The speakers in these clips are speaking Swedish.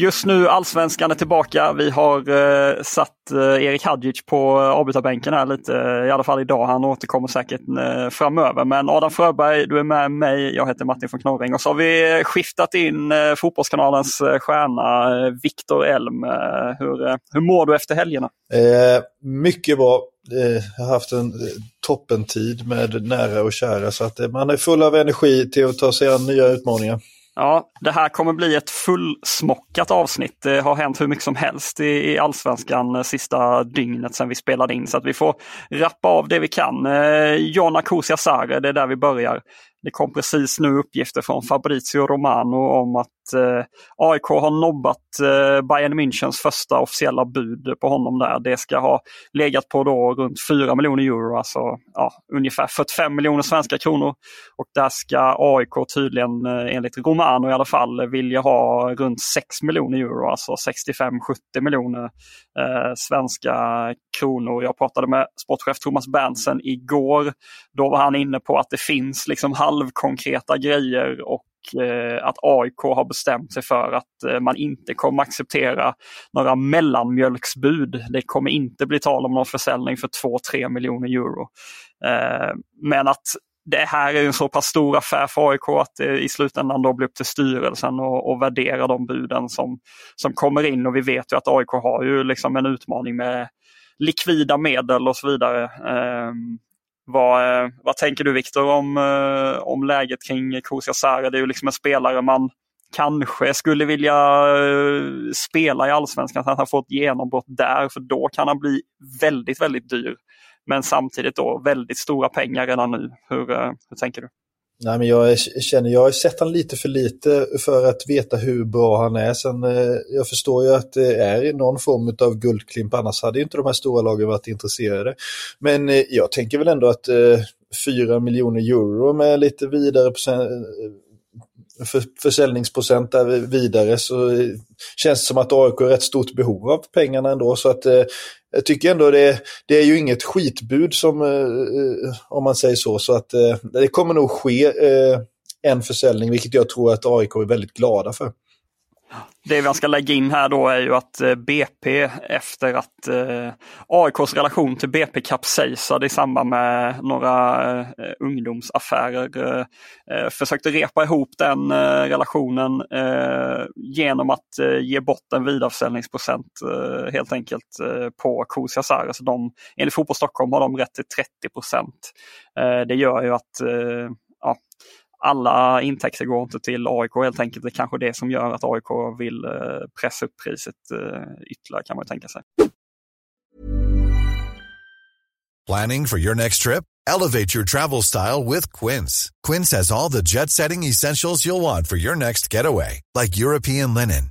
Just nu allsvenskan är tillbaka. Vi har eh, satt eh, Erik Hadjic på eh, avbytarbänken här lite, eh, i alla fall idag. Han återkommer säkert eh, framöver. Men Adam Fröberg, du är med mig. Jag heter Martin von Knorring och så har vi eh, skiftat in eh, Fotbollskanalens eh, stjärna eh, Viktor Elm. Eh, hur, eh, hur mår du efter helgerna? Eh, mycket bra. Jag har haft en toppentid med nära och kära så att man är full av energi till att ta sig an nya utmaningar. Ja, det här kommer bli ett fullsmockat avsnitt. Det har hänt hur mycket som helst i, i allsvenskan eh, sista dygnet sedan vi spelade in. Så att vi får rappa av det vi kan. Eh, Jonna Kusia Sare, det är där vi börjar. Det kom precis nu uppgifter från Fabrizio Romano om att eh, AIK har nobbat eh, Bayern Münchens första officiella bud på honom där. Det ska ha legat på då runt 4 miljoner euro, alltså ja, ungefär 45 miljoner svenska kronor. Och där ska AIK tydligen eh, enligt Romano i alla fall vilja ha runt 6 miljoner euro, alltså 65-70 miljoner eh, svenska kronor. Jag pratade med sportchef Thomas Berntsen igår. Då var han inne på att det finns liksom halvkonkreta grejer och Eh, att AIK har bestämt sig för att eh, man inte kommer acceptera några mellanmjölksbud. Det kommer inte bli tal om någon försäljning för 2-3 miljoner euro. Eh, men att det här är en så pass stor affär för AIK att det i slutändan då blir upp till styrelsen och, och värdera de buden som, som kommer in. Och vi vet ju att AIK har ju liksom en utmaning med likvida medel och så vidare. Um, vad, eh, vad tänker du Viktor om, eh, om läget kring Kosia Sara? Det är ju liksom en spelare man kanske skulle vilja eh, spela i allsvenskan så att han får ett genombrott där för då kan han bli väldigt, väldigt dyr. Men samtidigt då väldigt stora pengar redan nu. Hur, hur tänker du? Nej, men jag känner, jag har sett han lite för lite för att veta hur bra han är. Sen, eh, jag förstår ju att det är någon form av guldklimp, annars hade inte de här stora lagen varit intresserade. Men eh, jag tänker väl ändå att eh, 4 miljoner euro med lite vidare för, försäljningsprocent där vidare så känns det som att AIK har rätt stort behov av pengarna ändå. Så att eh, jag tycker ändå det, det är ju inget skitbud som, eh, eh, om man säger så. Så att eh, det kommer nog ske eh, en försäljning, vilket jag tror att AIK är väldigt glada för. Det vi ska lägga in här då är ju att eh, BP efter att eh, AIKs relation till BP kapsejsade i samband med några eh, ungdomsaffärer eh, eh försökte repa ihop den eh, relationen genom att ge bort en vidareförsäljningsprocent helt enkelt på Kosia Så de, enligt Fotboll Stockholm har de rätt till 30 procent. det gör ju att alla intäkter går inte till AIK helt enkelt. Det är kanske det som gör att AIK vill eh, pressa upp priset eh, ytterligare kan man tänka sig. Planning for your next trip? Elevate your travel style with Quince. Quince has all the jet-setting essentials you'll want for your next getaway, like European linen,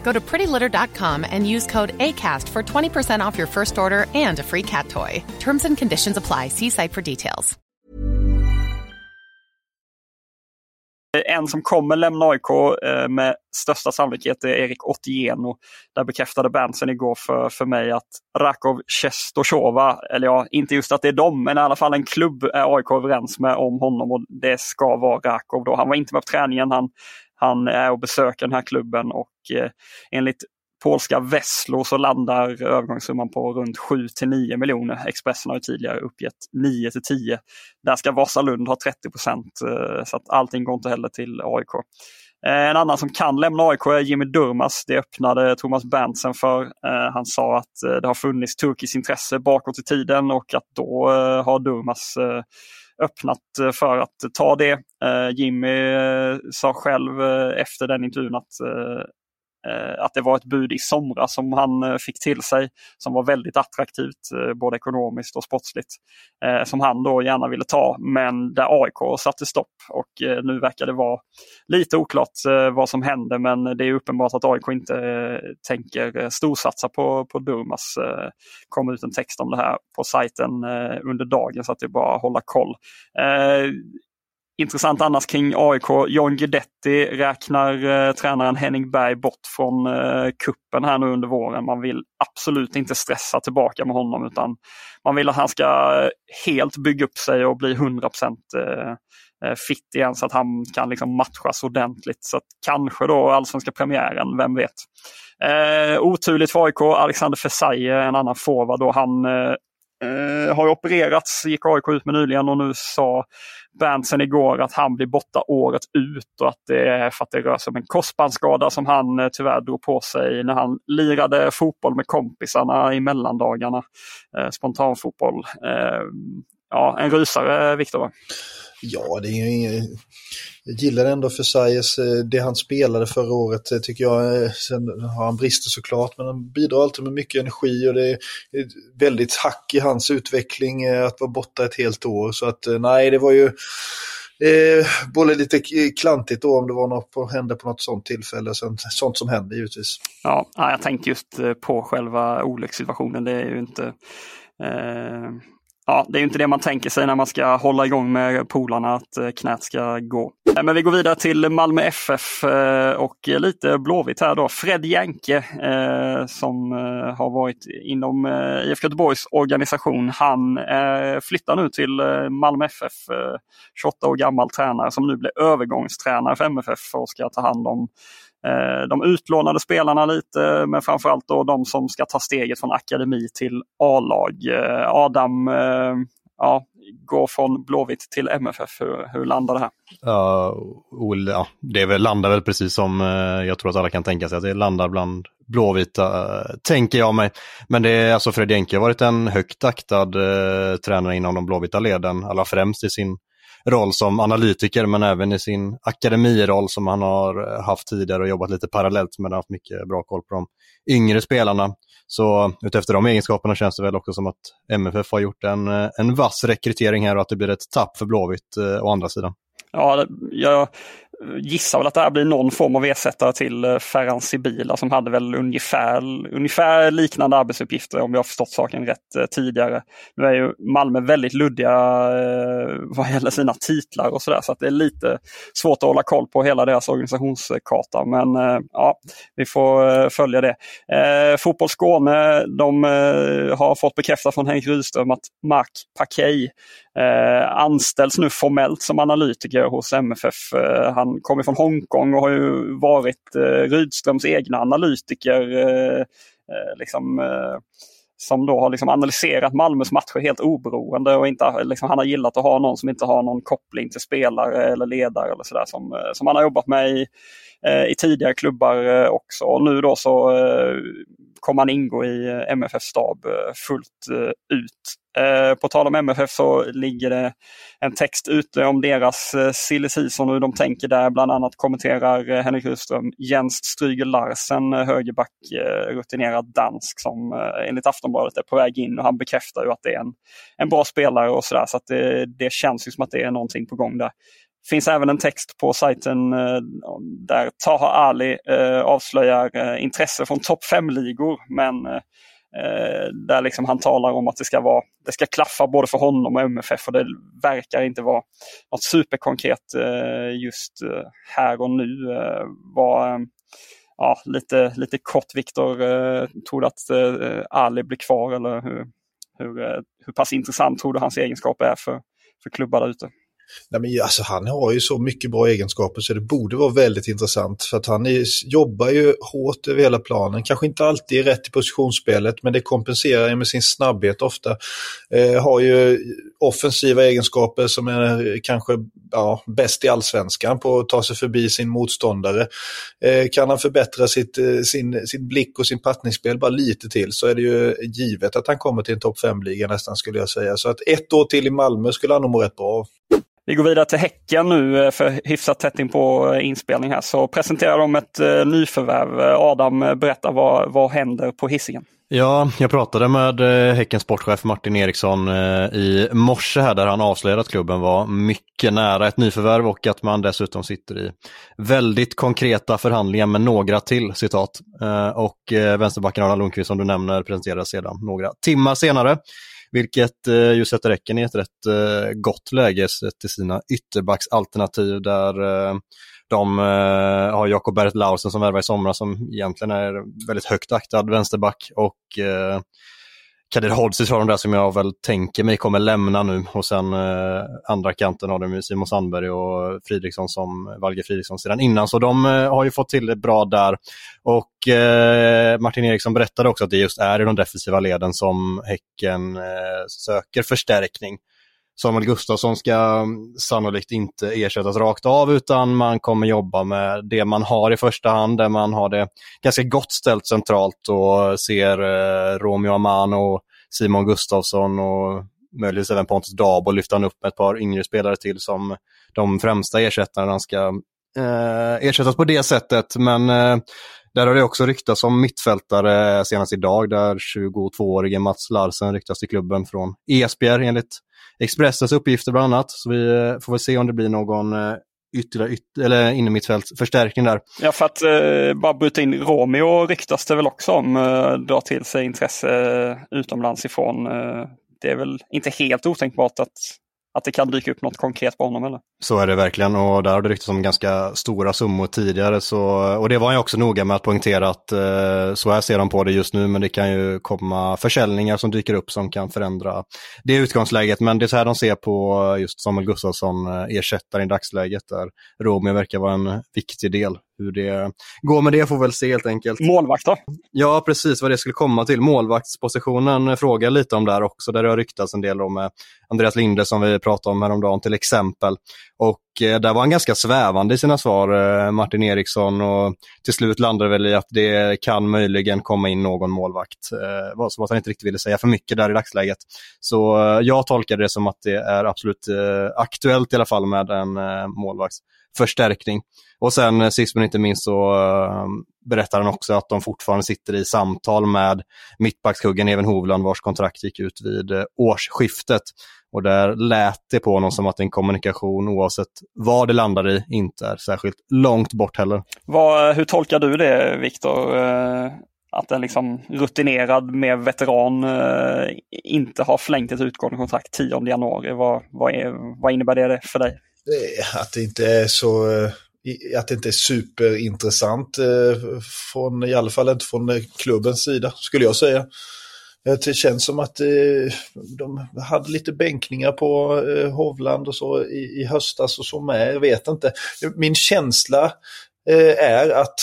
Go to prettylitter.com and use code ACAST for 20% off your first order and a free cat toy. Terms and conditions apply. See site for details. En som kommer lämna AIK eh, med största sannolikhet är Erik Otieno. Där bekräftade Berntsen igår för, för mig att Rakov Czestochowa, eller ja, inte just att det är dem, men i alla fall en klubb är AIK överens med om honom och det ska vara Rakov. Då. Han var inte med på träningen, han, han är och besöker den här klubben och eh, enligt polska Veslo så landar övergångssumman på runt 7 till 9 miljoner. Expressen har ju tidigare uppgett 9 till 10. Där ska Vasalund ha 30 procent eh, så att allting går inte heller till AIK. Eh, en annan som kan lämna AIK är Jimmy Durmas. Det öppnade Thomas Berntsen för. Han sa att det har funnits turkiskt intresse bakåt i tiden och att då har Durmas öppnat eh, för att ta det. Eh, Jimmy eh, sa själv efter den intervjun att Eh, att det var ett bud i somras som han eh, fick till sig som var väldigt attraktivt eh, både ekonomiskt och sportsligt. Som han då gärna ville ta men där AIK satte stopp och nu verkar det vara lite oklart vad som händer men det är uppenbart att AIK inte tänker storsatsa på, på Durmas. kom ut en text om det här på sajten under dagen så att det är bara att hålla koll. Intressant annars kring AIK. John Guidetti räknar eh, tränaren Henning Berg bort från eh, kuppen här nu under våren. Man vill absolut inte stressa tillbaka med honom utan man vill att han ska eh, helt bygga upp sig och bli 100 eh, eh, fit igen så att han kan liksom matchas ordentligt. Så att kanske då allsvenska premiären, vem vet. Eh, oturligt för AIK, Alexander Fesaie, en annan forward, han eh, eh, har opererats, gick AIK ut med nyligen och nu sa Berntsen igår att han blir borta året ut och att det är för att det rör sig om en korsbandsskada som han eh, tyvärr drog på sig när han lirade fotboll med kompisarna i mellandagarna. Eh, spontanfotboll. Eh, ja, en rysare, Viktor. Ja, det är ju ingen... Jag gillar ändå för Sajes eh, det han spelade förra året eh, tycker jag. Eh, sen har han brister såklart, men han bidrar alltid med mycket energi och det är väldigt hack i hans utveckling att vara borta ett helt år. Så att nej, det var ju eh, både lite klantigt då om det var något på, hände på något sånt tillfälle. Sen, sånt som händer givetvis. Ja, jag tänkte just på själva olyckssituationen. Det är ju inte eh ja, det är inte det man tänker sig när man ska hålla igång med polarna att eh, knät ska gå. Eh, men vi går vidare till Malmö FF eh, och lite Blåvitt här då. Fred Jänke som har varit inom IFK Göteborgs organisation. Han flyttar nu till Malmö FF, 28 år gammal tränare som nu blir övergångstränare för MFF och ska ta hand om Eh, de utlånade spelarna lite, men framförallt då de som ska ta steget från akademi till A-lag. Eh, Adam, eh, ja, går från Blåvitt till MFF. Hur, hur landar det här? Uh, ja, det väl, landar väl precis som uh, jag tror att alla kan tänka sig, att det landar bland Blåvita, uh, tänker jag mig. Men det är alltså Fred Jenke har varit en högt aktad tränare inom de blåvita leden, allra främst i sin roll som analytiker men även i sin akademiroll som han har eh, haft tidigare och jobbat lite parallellt med. Han har haft mycket bra koll på de yngre spelarna. Så utefter de egenskaperna känns det väl också som att MFF har gjort en, eh, en vass rekrytering här och att det blir ett tapp för Blåvitt eh, å andra sidan. Ja, jag gissar väl att det här blir någon form av ersättare till eh, Ferran Sibila som hade väl ungefär, ungefär liknande arbetsuppgifter om jag har förstått saken rätt eh, tidigare. Nu är ju Malmö väldigt luddiga eh, vad gäller sina titlar och sådär så att det är lite svårt att hålla koll på hela deras organisationskarta. Men ja, vi får följa det. Eh, Fotboll Skåne, de har fått bekräftat från Henrik Rydström att Mark Pakej Eh, anställs nu formellt som analytiker hos MFF. Eh, han kommer från Hongkong och har ju varit eh, Rydströms egna analytiker. Eh, eh liksom, eh, som då har liksom analyserat Malmös matcher helt oberoende och inte, liksom, han har gillat att ha någon som inte har någon koppling till spelare eller ledare eller sådär som, eh, som han har jobbat med i, eh, i tidigare klubbar eh, också. Och nu då så eh, kommer han ingå i MFF stab fullt ut Eh, på tal om MFF så ligger det en text ute om deras eh, silly season och hur de tänker där. Bland annat kommenterar eh, Henrik Rydström Jens Stryger Larsen, eh, högerback, eh, rutinerad dansk som eh, enligt Aftonbladet är på väg in och han bekräftar ju att det är en, en bra spelare och sådär. Så att det, det känns ju som att det är någonting på gång där finns även en text på sajten eh, där Taha Ali eh, avslöjar eh, intresse från topp 5-ligor. Men eh, Eh, där liksom han talar om att det ska, vara, det ska klaffa både för honom och MFF och det verkar inte vara något superkonkret eh, just eh, här och nu. Var, ja, lite, lite kort Viktor, tror du att Ali blir kvar eller hur, hur, hur pass intressant tror du hans egenskaper är för, för klubbar där ute? Nej, men alltså, han har ju så mycket bra egenskaper så det borde vara väldigt intressant. För att han är, jobbar ju hårt över hela planen. Kanske inte alltid är rätt i positionsspelet men det kompenserar ju med sin snabbhet ofta. Eh, har ju offensiva egenskaper som är kanske ja, bäst i allsvenskan på att ta sig förbi sin motståndare. Eh, kan han förbättra sitt, eh, sin, sin blick och sin passningsspel bara lite till så är det ju givet att han kommer till en topp 5-liga nästan skulle jag säga. Så att ett år till i Malmö skulle han nog må rätt bra av. Vi går vidare till Häcken nu eh, för hyfsat tätt in på eh, inspelning här. Så presenterar de ett eh, nyförvärv. Adam, berätta vad, vad händer på hissingen? Ja, jag pratade med Häckens sportchef Martin Eriksson i morse här där han avslöjade att klubben var mycket nära ett nyförvärv och att man dessutom sitter i väldigt konkreta förhandlingar med några till, citat. Och vänsterbacken Adam Lundqvist som du nämner presenterades sedan några timmar senare. Vilket eh, ju sätter räcken i ett rätt eh, gott läge till sina ytterbacksalternativ där eh, de eh, har Jakob Berth Lausen som värvar i somras som egentligen är väldigt högt aktad vänsterback och eh, Kadir Hodzic har de där som jag väl tänker mig kommer lämna nu och sen eh, andra kanten har de ju Simon Sandberg och Fridriksson som Valge Fridriksson sedan innan. Så de eh, har ju fått till det bra där. Och eh, Martin Eriksson berättade också att det just är i de defensiva leden som Häcken eh, söker förstärkning. Samuel Gustafsson ska mm, sannolikt inte ersättas rakt av utan man kommer jobba med det man har i första hand, där man har det ganska gott ställt centralt och ser eh, Romeo Amano och Simon Gustafsson och möjligtvis även Pontus Dabo lyfta upp med ett par yngre spelare till som de främsta ersättarna ska eh, ersättas på det sättet. Men eh, där har det också ryktats om mittfältare senast idag där 22-årige Mats Larsen ryktas till klubben från ESPR enligt Expressens uppgifter bland annat. Så vi eh, får väl se om det blir någon eh, ytterligare yt eller innermittfältsförstärkning där. Ja, för att eh, bara bryta in Romeo ryktas det väl också om eh, dra till sig intresse eh, utomlands ifrån. Eh, det är väl inte helt otänkbart att att det kan dyka upp något konkret på honom eller? Så är det verkligen och där har det ryktats om ganska stora summor tidigare. Så, och det var jag också noga med att poängtera att eh, så här ser de på det just nu men det kan ju komma försäljningar som dyker upp som kan förändra det utgångsläget. Men det är så här de ser på eh, just Samuel Gustafsson eh, ersättare i dagsläget där Romeo verkar vara en viktig del hur det går med det får vi väl se helt enkelt. Målvakt då? Ja, precis vad det skulle komma till. Målvaktspositionen frågar lite om där också, där det har ryktats en del om eh, Andreas Linde som vi pratade om häromdagen till exempel. Och eh, där var han ganska svävande i sina svar, eh, Martin Eriksson, och till slut landade väl i att det kan möjligen komma in någon målvakt. Eh, så att han inte riktigt ville säga för mycket där i dagsläget. Så eh, jag tolkade det som att det är absolut eh, aktuellt i alla fall med en målvaktsförstärkning. Och sen sist men inte minst så berättar han också att de fortfarande sitter i samtal med mittbackskuggen Even Hovland vars kontrakt gick ut vid årsskiftet. Och där lät det på honom som att en kommunikation oavsett vad det landar i inte är särskilt långt bort heller. Vad, hur tolkar du det Viktor? att en liksom rutinerad, mer veteran eh, inte har förlängt ett utgående kontrakt 10 januari. Vad, vad, är, vad innebär det för dig? Att det inte är så att det inte är superintressant, eh, från, i alla fall inte från eh, klubbens sida, skulle jag säga. Eh, det känns som att eh, de hade lite bänkningar på eh, Hovland och så i höstas och så med, jag vet inte. Min känsla är att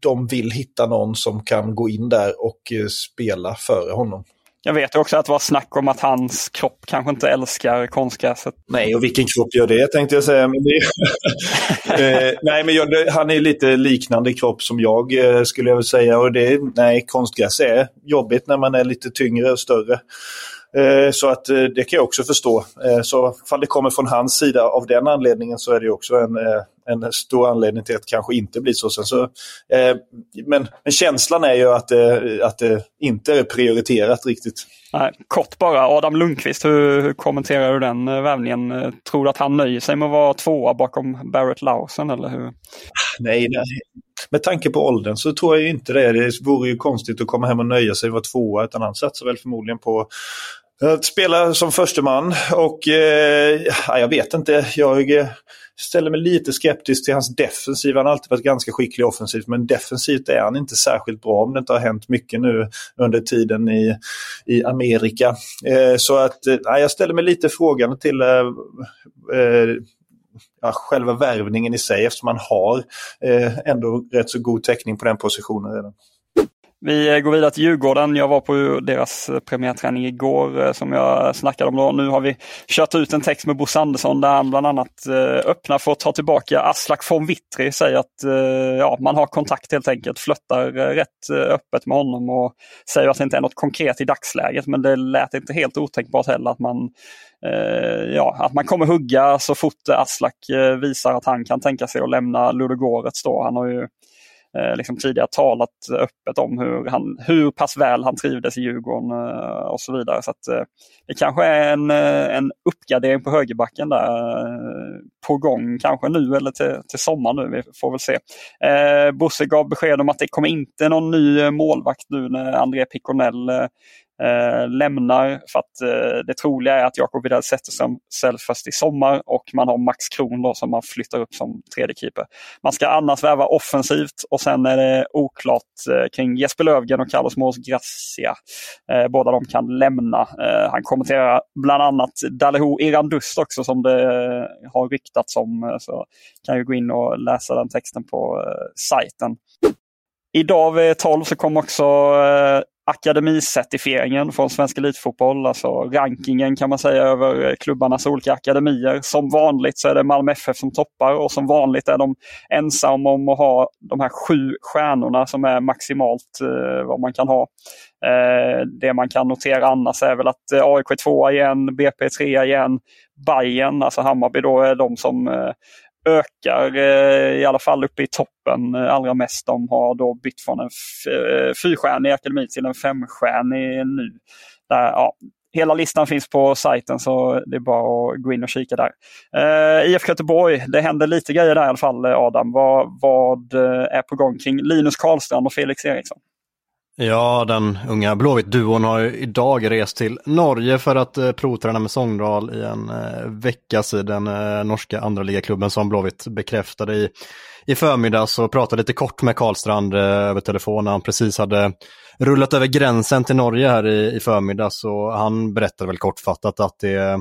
de vill hitta någon som kan gå in där och spela före honom. Jag vet också att det var snack om att hans kropp kanske inte älskar konstgräset. Nej, och vilken kropp gör det tänkte jag säga. Men det... eh, nej, men jag, han är lite liknande kropp som jag eh, skulle jag säga. Och det, nej, konstgräs är jobbigt när man är lite tyngre och större. Så att det kan jag också förstå. Så fall det kommer från hans sida av den anledningen så är det också en, en stor anledning till att det kanske inte blir så. Sen så men, men känslan är ju att det, att det inte är prioriterat riktigt. Nej, kort bara, Adam Lundqvist, hur, kommenterar du den värvningen? Tror du att han nöjer sig med att vara tvåa bakom Barrett Lawson eller hur? Nej, nej, med tanke på åldern så tror jag inte det. Det vore ju konstigt att komma hem och nöja sig och vara tvåa. Utan han satsar väl förmodligen på att spela som försteman. Och eh, jag vet inte. Jag eh, ställer mig lite skeptisk till hans defensiv. Han har alltid varit ganska skicklig offensivt. Men defensivt är han inte särskilt bra om det inte har hänt mycket nu under tiden i, i Amerika. Eh, så att eh, jag ställer mig lite frågande till eh, eh ja, själva värvningen i sig eftersom man har eh, ändå rätt så god täckning på den positionen redan. Vi eh, går vidare till Djurgården. Jag var på deras eh, premiärträning igår eh, som jag snackade om. Då. Nu har vi kört ut en text med Bosse Andersson där han bland annat öppnar för att ta tillbaka Aslak von Witry. Säger att ja, man har kontakt helt enkelt, flöttar rätt öppet med honom och säger att det inte är något konkret i dagsläget. Men det lät inte helt otänkbart heller att man ja, att man kommer hugga så fort Aslak visar att han kan tänka sig att lämna Ludogorets. Han har ju Eh, liksom tidigare talat öppet om hur, han, hur pass väl han trivdes i Djurgården eh, och så vidare. Så att, eh, Det kanske är en, eh, en uppgradering på högerbacken där eh, på gång, kanske nu eller till, till sommar nu. Vi får väl se. Eh, Bosse gav besked om att det kommer inte någon ny eh, målvakt nu när André Piconell eh, lämnar. För att eh, det troliga är att Jakob Widell Zetterström säljs först i sommar och man har Max Kron då som man flyttar upp som tredje keeper. Man ska annars värva offensivt och sen är det oklart eh, kring Jesper Lövgren och Carlos Mors Gracia. Eh, båda de kan lämna. Eh, han kommenterar bland annat Daleho Irandust också som det eh, har ryktats om. Eh, så kan ju gå in och läsa den texten på eh, sajten. Idag vid 12 så kom också akademicertifieringen från Svensk Elitfotboll, alltså rankingen kan man säga över eh, klubbarnas olika akademier. Som vanligt så är det Malmö FF som toppar och som vanligt är de ensamma om att ha de här sju stjärnorna som är maximalt eh, vad man kan ha. Eh, det man kan notera annars är väl att eh, AIK är tvåa igen, BP är trea igen, Bayern, alltså Hammarby då är de som eh, ökar eh, i alla fall uppe i toppen eh, allra mest. De har då bytt från en eh, fyrstjärnig akademi till en femstjärnig nu. Där, ja, hela listan finns på sajten så det är bara att gå in och kika där. Uh, IFK Göteborg, det händer lite grejer där i alla fall Adam. Vad, vad är på gång kring Linus Karlstrand och Felix Eriksson? Ja, den unga Blåvitt-duon har idag rest till Norge för att eh, provträna med Sogndal i en eh, vecka sedan eh, norska andra ligaklubben som Blåvitt bekräftade i, i förmiddags och pratade lite kort med Karlstrand eh, över telefon. När han precis hade rullat över gränsen till Norge här i, i förmiddags och han berättade väl kortfattat att det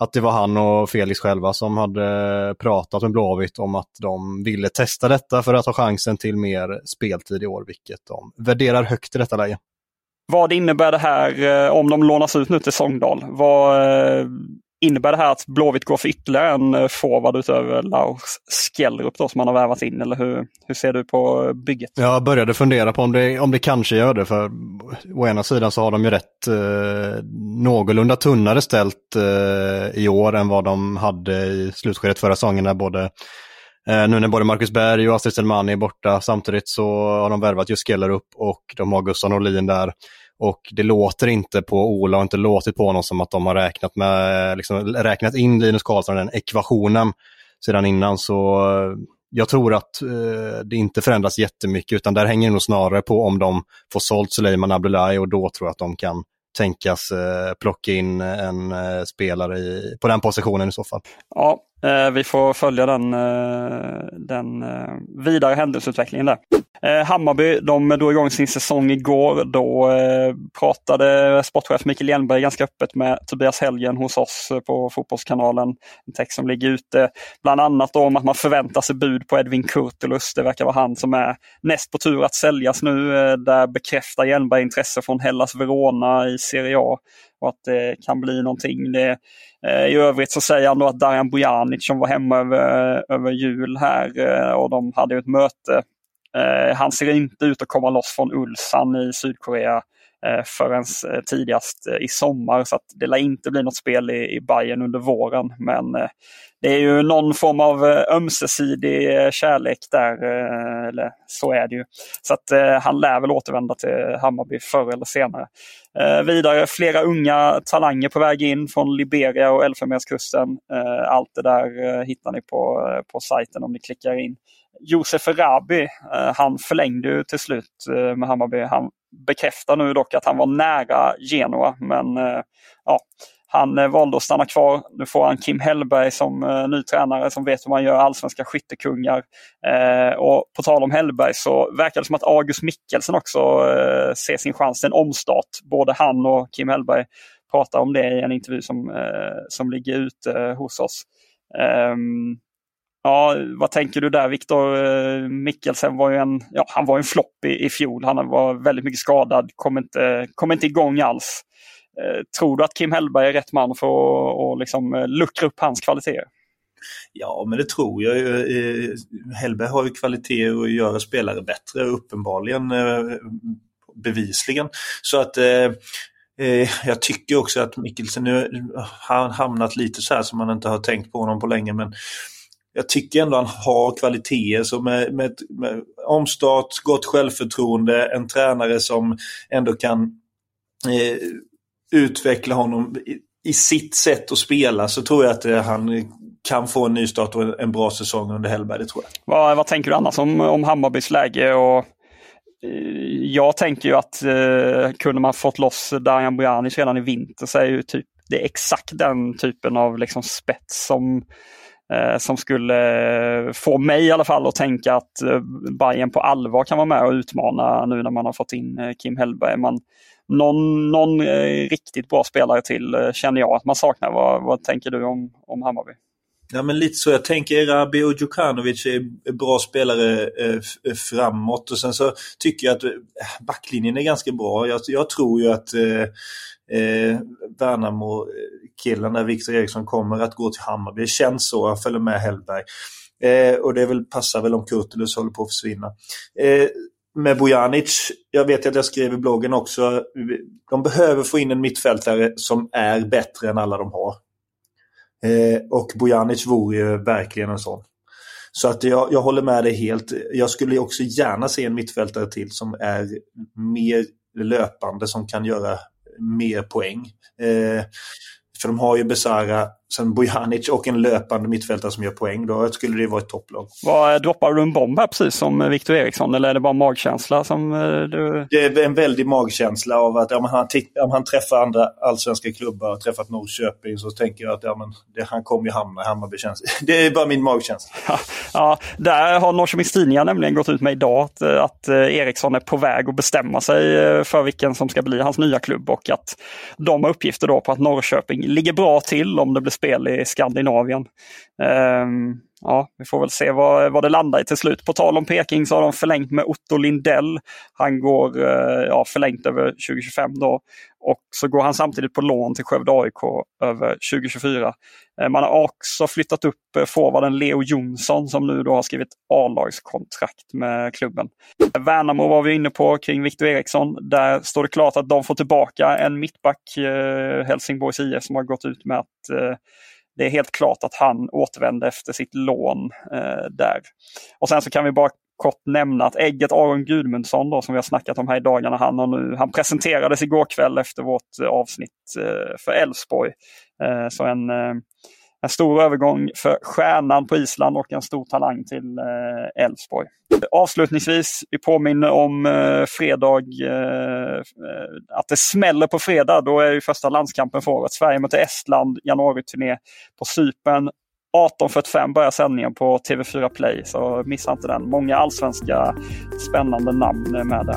att det var han och Felix själva som hade pratat med Blåvitt om att de ville testa detta för att ha chansen till mer speltid i år, vilket de värderar högt i detta läge. Vad innebär det här eh, om de lånas ut nu till Sångdal? Vad, eh, Innebär det här att Blåvitt går för ytterligare en eh, forward utöver Lars Skellrup då, som man har värvat in? Eller hur, hur ser du på bygget? Jag började fundera på om det, om det kanske gör det. För å ena sidan så har de ju rätt eh, någorlunda tunnare ställt eh, i år än vad de hade i slutskedet förra säsongen. När både, eh, nu när både Marcus Berg och Astrid Selmani är borta. Samtidigt så har de värvat just Skellerup och de har Gustav Norlin där. Och det låter inte på Ola och inte låtit på honom som att de har räknat, med, liksom, räknat in Linus Karlsson i den ekvationen sedan innan. Så eh, jag tror att eh, det inte förändras jättemycket utan där hänger det nog snarare på om de får sålt Suleiman Abdullahi och då tror jag att de kan tänkas eh, plocka in en eh, spelare i, på den positionen i så fall. Ja, eh, vi får följa den, eh, den eh, vidare händelseutvecklingen där. Eh, Hammarby, de drog igång sin säsong igår. Då eh, pratade sportchef Mikael Hjelmberg ganska öppet med Tobias Helgen hos oss eh, på Fotbollskanalen. En text som ligger ute bland annat om att man förväntar sig bud på Edvin Kurtulus. Det verkar vara han som är näst på tur att säljas nu. Eh, där bekräftar Hjelmberg intresse från Hellas Verona i Serie A och att det kan bli någonting. Det, eh, I övrigt så säger han då att Darijan Bojanic som var hemma över, eh, över jul här och de hade ett möte Eh, han ser inte ut att komma loss från Ulsan i Sydkorea eh, förrän eh, tidigast eh, i sommar. Så det lär inte bli något spel i, i Bayern under våren. Men eh, det är ju någon form av ömsesidig kärlek där. Eller så är det ju. Så att han lär väl återvända till Hammarby förr eller senare. vidare flera unga talanger på väg in från Liberia och Elfenbenskusten. allt det där hittar ni på, på sajten om ni klickar in. Josef Rabi, eh, han förlängde ju till slut eh, med Hammarby. Han bekräftar nu dock att han var nära Genoa men eh, ja, han eh, valde att stanna kvar. Nu får han Kim Hellberg som eh, ny tränare som vet hur man gör allsvenska skyttekungar. Eh, och på tal om Hellberg så verkar det som att August Mikkelsen också ser sin chans till en omstart. Både han och Kim Hellberg pratar om det i en intervju som, som ligger ute hos oss. Um, Ja, vad tänker du där Viktor? Eh, Mikkelsen var ju en, ja, han var en flopp i, i fjol. Han var väldigt mycket skadad, kom inte, kom inte igång alls. Eh, tror du att Kim Hellberg är rätt man för att och liksom eh, luckra upp hans kvaliteter? Ja, men det tror jag. Hellberg har ju kvaliteter att göra spelare bättre, uppenbarligen bevisligen. Så att jag tycker också att Mikkelsen nu har hamnat lite så här som man inte har tänkt på honom på länge. Men jag tycker ändå han har kvaliteter. Så med, med, med omstart, gott självförtroende, en tränare som ändå kan eh, utveckla honom i, i, sitt sätt att spela så tror jag att eh, han kan få en ny start och en, en bra säsong under Hellberg. Det tror jag. Vad, vad tänker du annars om, om Hammarbys läge? Och, eh, jag tänker ju att eh, kunde man fått loss Darijan Bojanic redan i vinter så är ju typ det är exakt den typen av liksom spets som Eh, som skulle eh, få mig i alla fall att tänka att eh, Bayern på allvar kan vara med och utmana nu när man har fått in Kim Hellberg. Man, någon någon eh, riktigt bra spelare till känner jag att man saknar. Vad, vad tänker du om, om Hammarby? Ja men lite så. Jag tänker Rabi och Djukanovic är bra spelare eh, eh, framåt och sen så tycker jag att eh, backlinjen är ganska bra. Jag, jag tror ju att eh, eh, Värnamo-killen där Victor Eriksson kommer att gå till Hammarby. Det känns så, Jag följer med Hellberg. Eh, och det väl, passar väl om Kurtulus håller på att försvinna. Eh, med Bojanic, jag vet att jag skrev i bloggen också, de behöver få in en mittfältare som är bättre än alla de har. Eh, och Bojanic vore ju verkligen en sån. Så att jag, jag håller med dig helt. Jag skulle också gärna se en mittfältare till som är mer löpande, som kan göra mer poäng. Eh, för de har ju Besara, sen Bojanic och en löpande mittfältare som gör poäng. Då skulle det vara ett topplag. Vad, droppar du en bomb här precis som Victor Eriksson eller är det bara magkänsla som eh, du... Det är en väldig magkänsla av att om han, om han träffar andra allsvenska klubbar och träffat Norrköping så tänker jag att ja, men det, han kommer ju hamna i Hammarby. Känns. Det är bara min magkänsla. Ja, ja där har Norrköpings Tidningar nämligen gått ut med idag att, att eh, Eriksson är på väg att bestämma sig eh, för vilken som ska bli hans nya klubb och att de har uppgifter då på att Norrköping ligger bra till om det blir spel i Skandinavien. Um, ja, vi får väl se vad, vad det landar i till slut. På tal om Peking så har de förlängt med Otto Lindell. Han går eh, ja, förlängt över 2025 då. Och så går han samtidigt på lån till Skövde AIK över 2024. Eh, man har också flyttat upp eh, forwarden Leo Jonsson som nu då har skrivit A-lagskontrakt med klubben. Värnamo var vi inne på kring Victor Eriksson. Där står det klart att de får tillbaka en mittback, Helsingborgs IF, som har gått ut med att det är helt klart att han återvände efter sitt lån eh, där. Och sen så kan vi bara kort nämna att ägget Aron Gudmundsson då, som vi har snackat om här i dagarna, han, har nu, han presenterades igår kväll efter vårt eh, avsnitt eh, för Elfsborg. Eh, så en eh, en stor övergång för stjärnan på Island och en stor talang till eh, Elfsborg. Avslutningsvis, vi påminner om eh, fredag, eh, att det smäller på fredag. Då är ju första landskampen för året. Sverige möter Estland, januari-turné på Cypern. 18.45 börjar sändningen på TV4 Play, så missa inte den. Många allsvenska spännande namn är med där.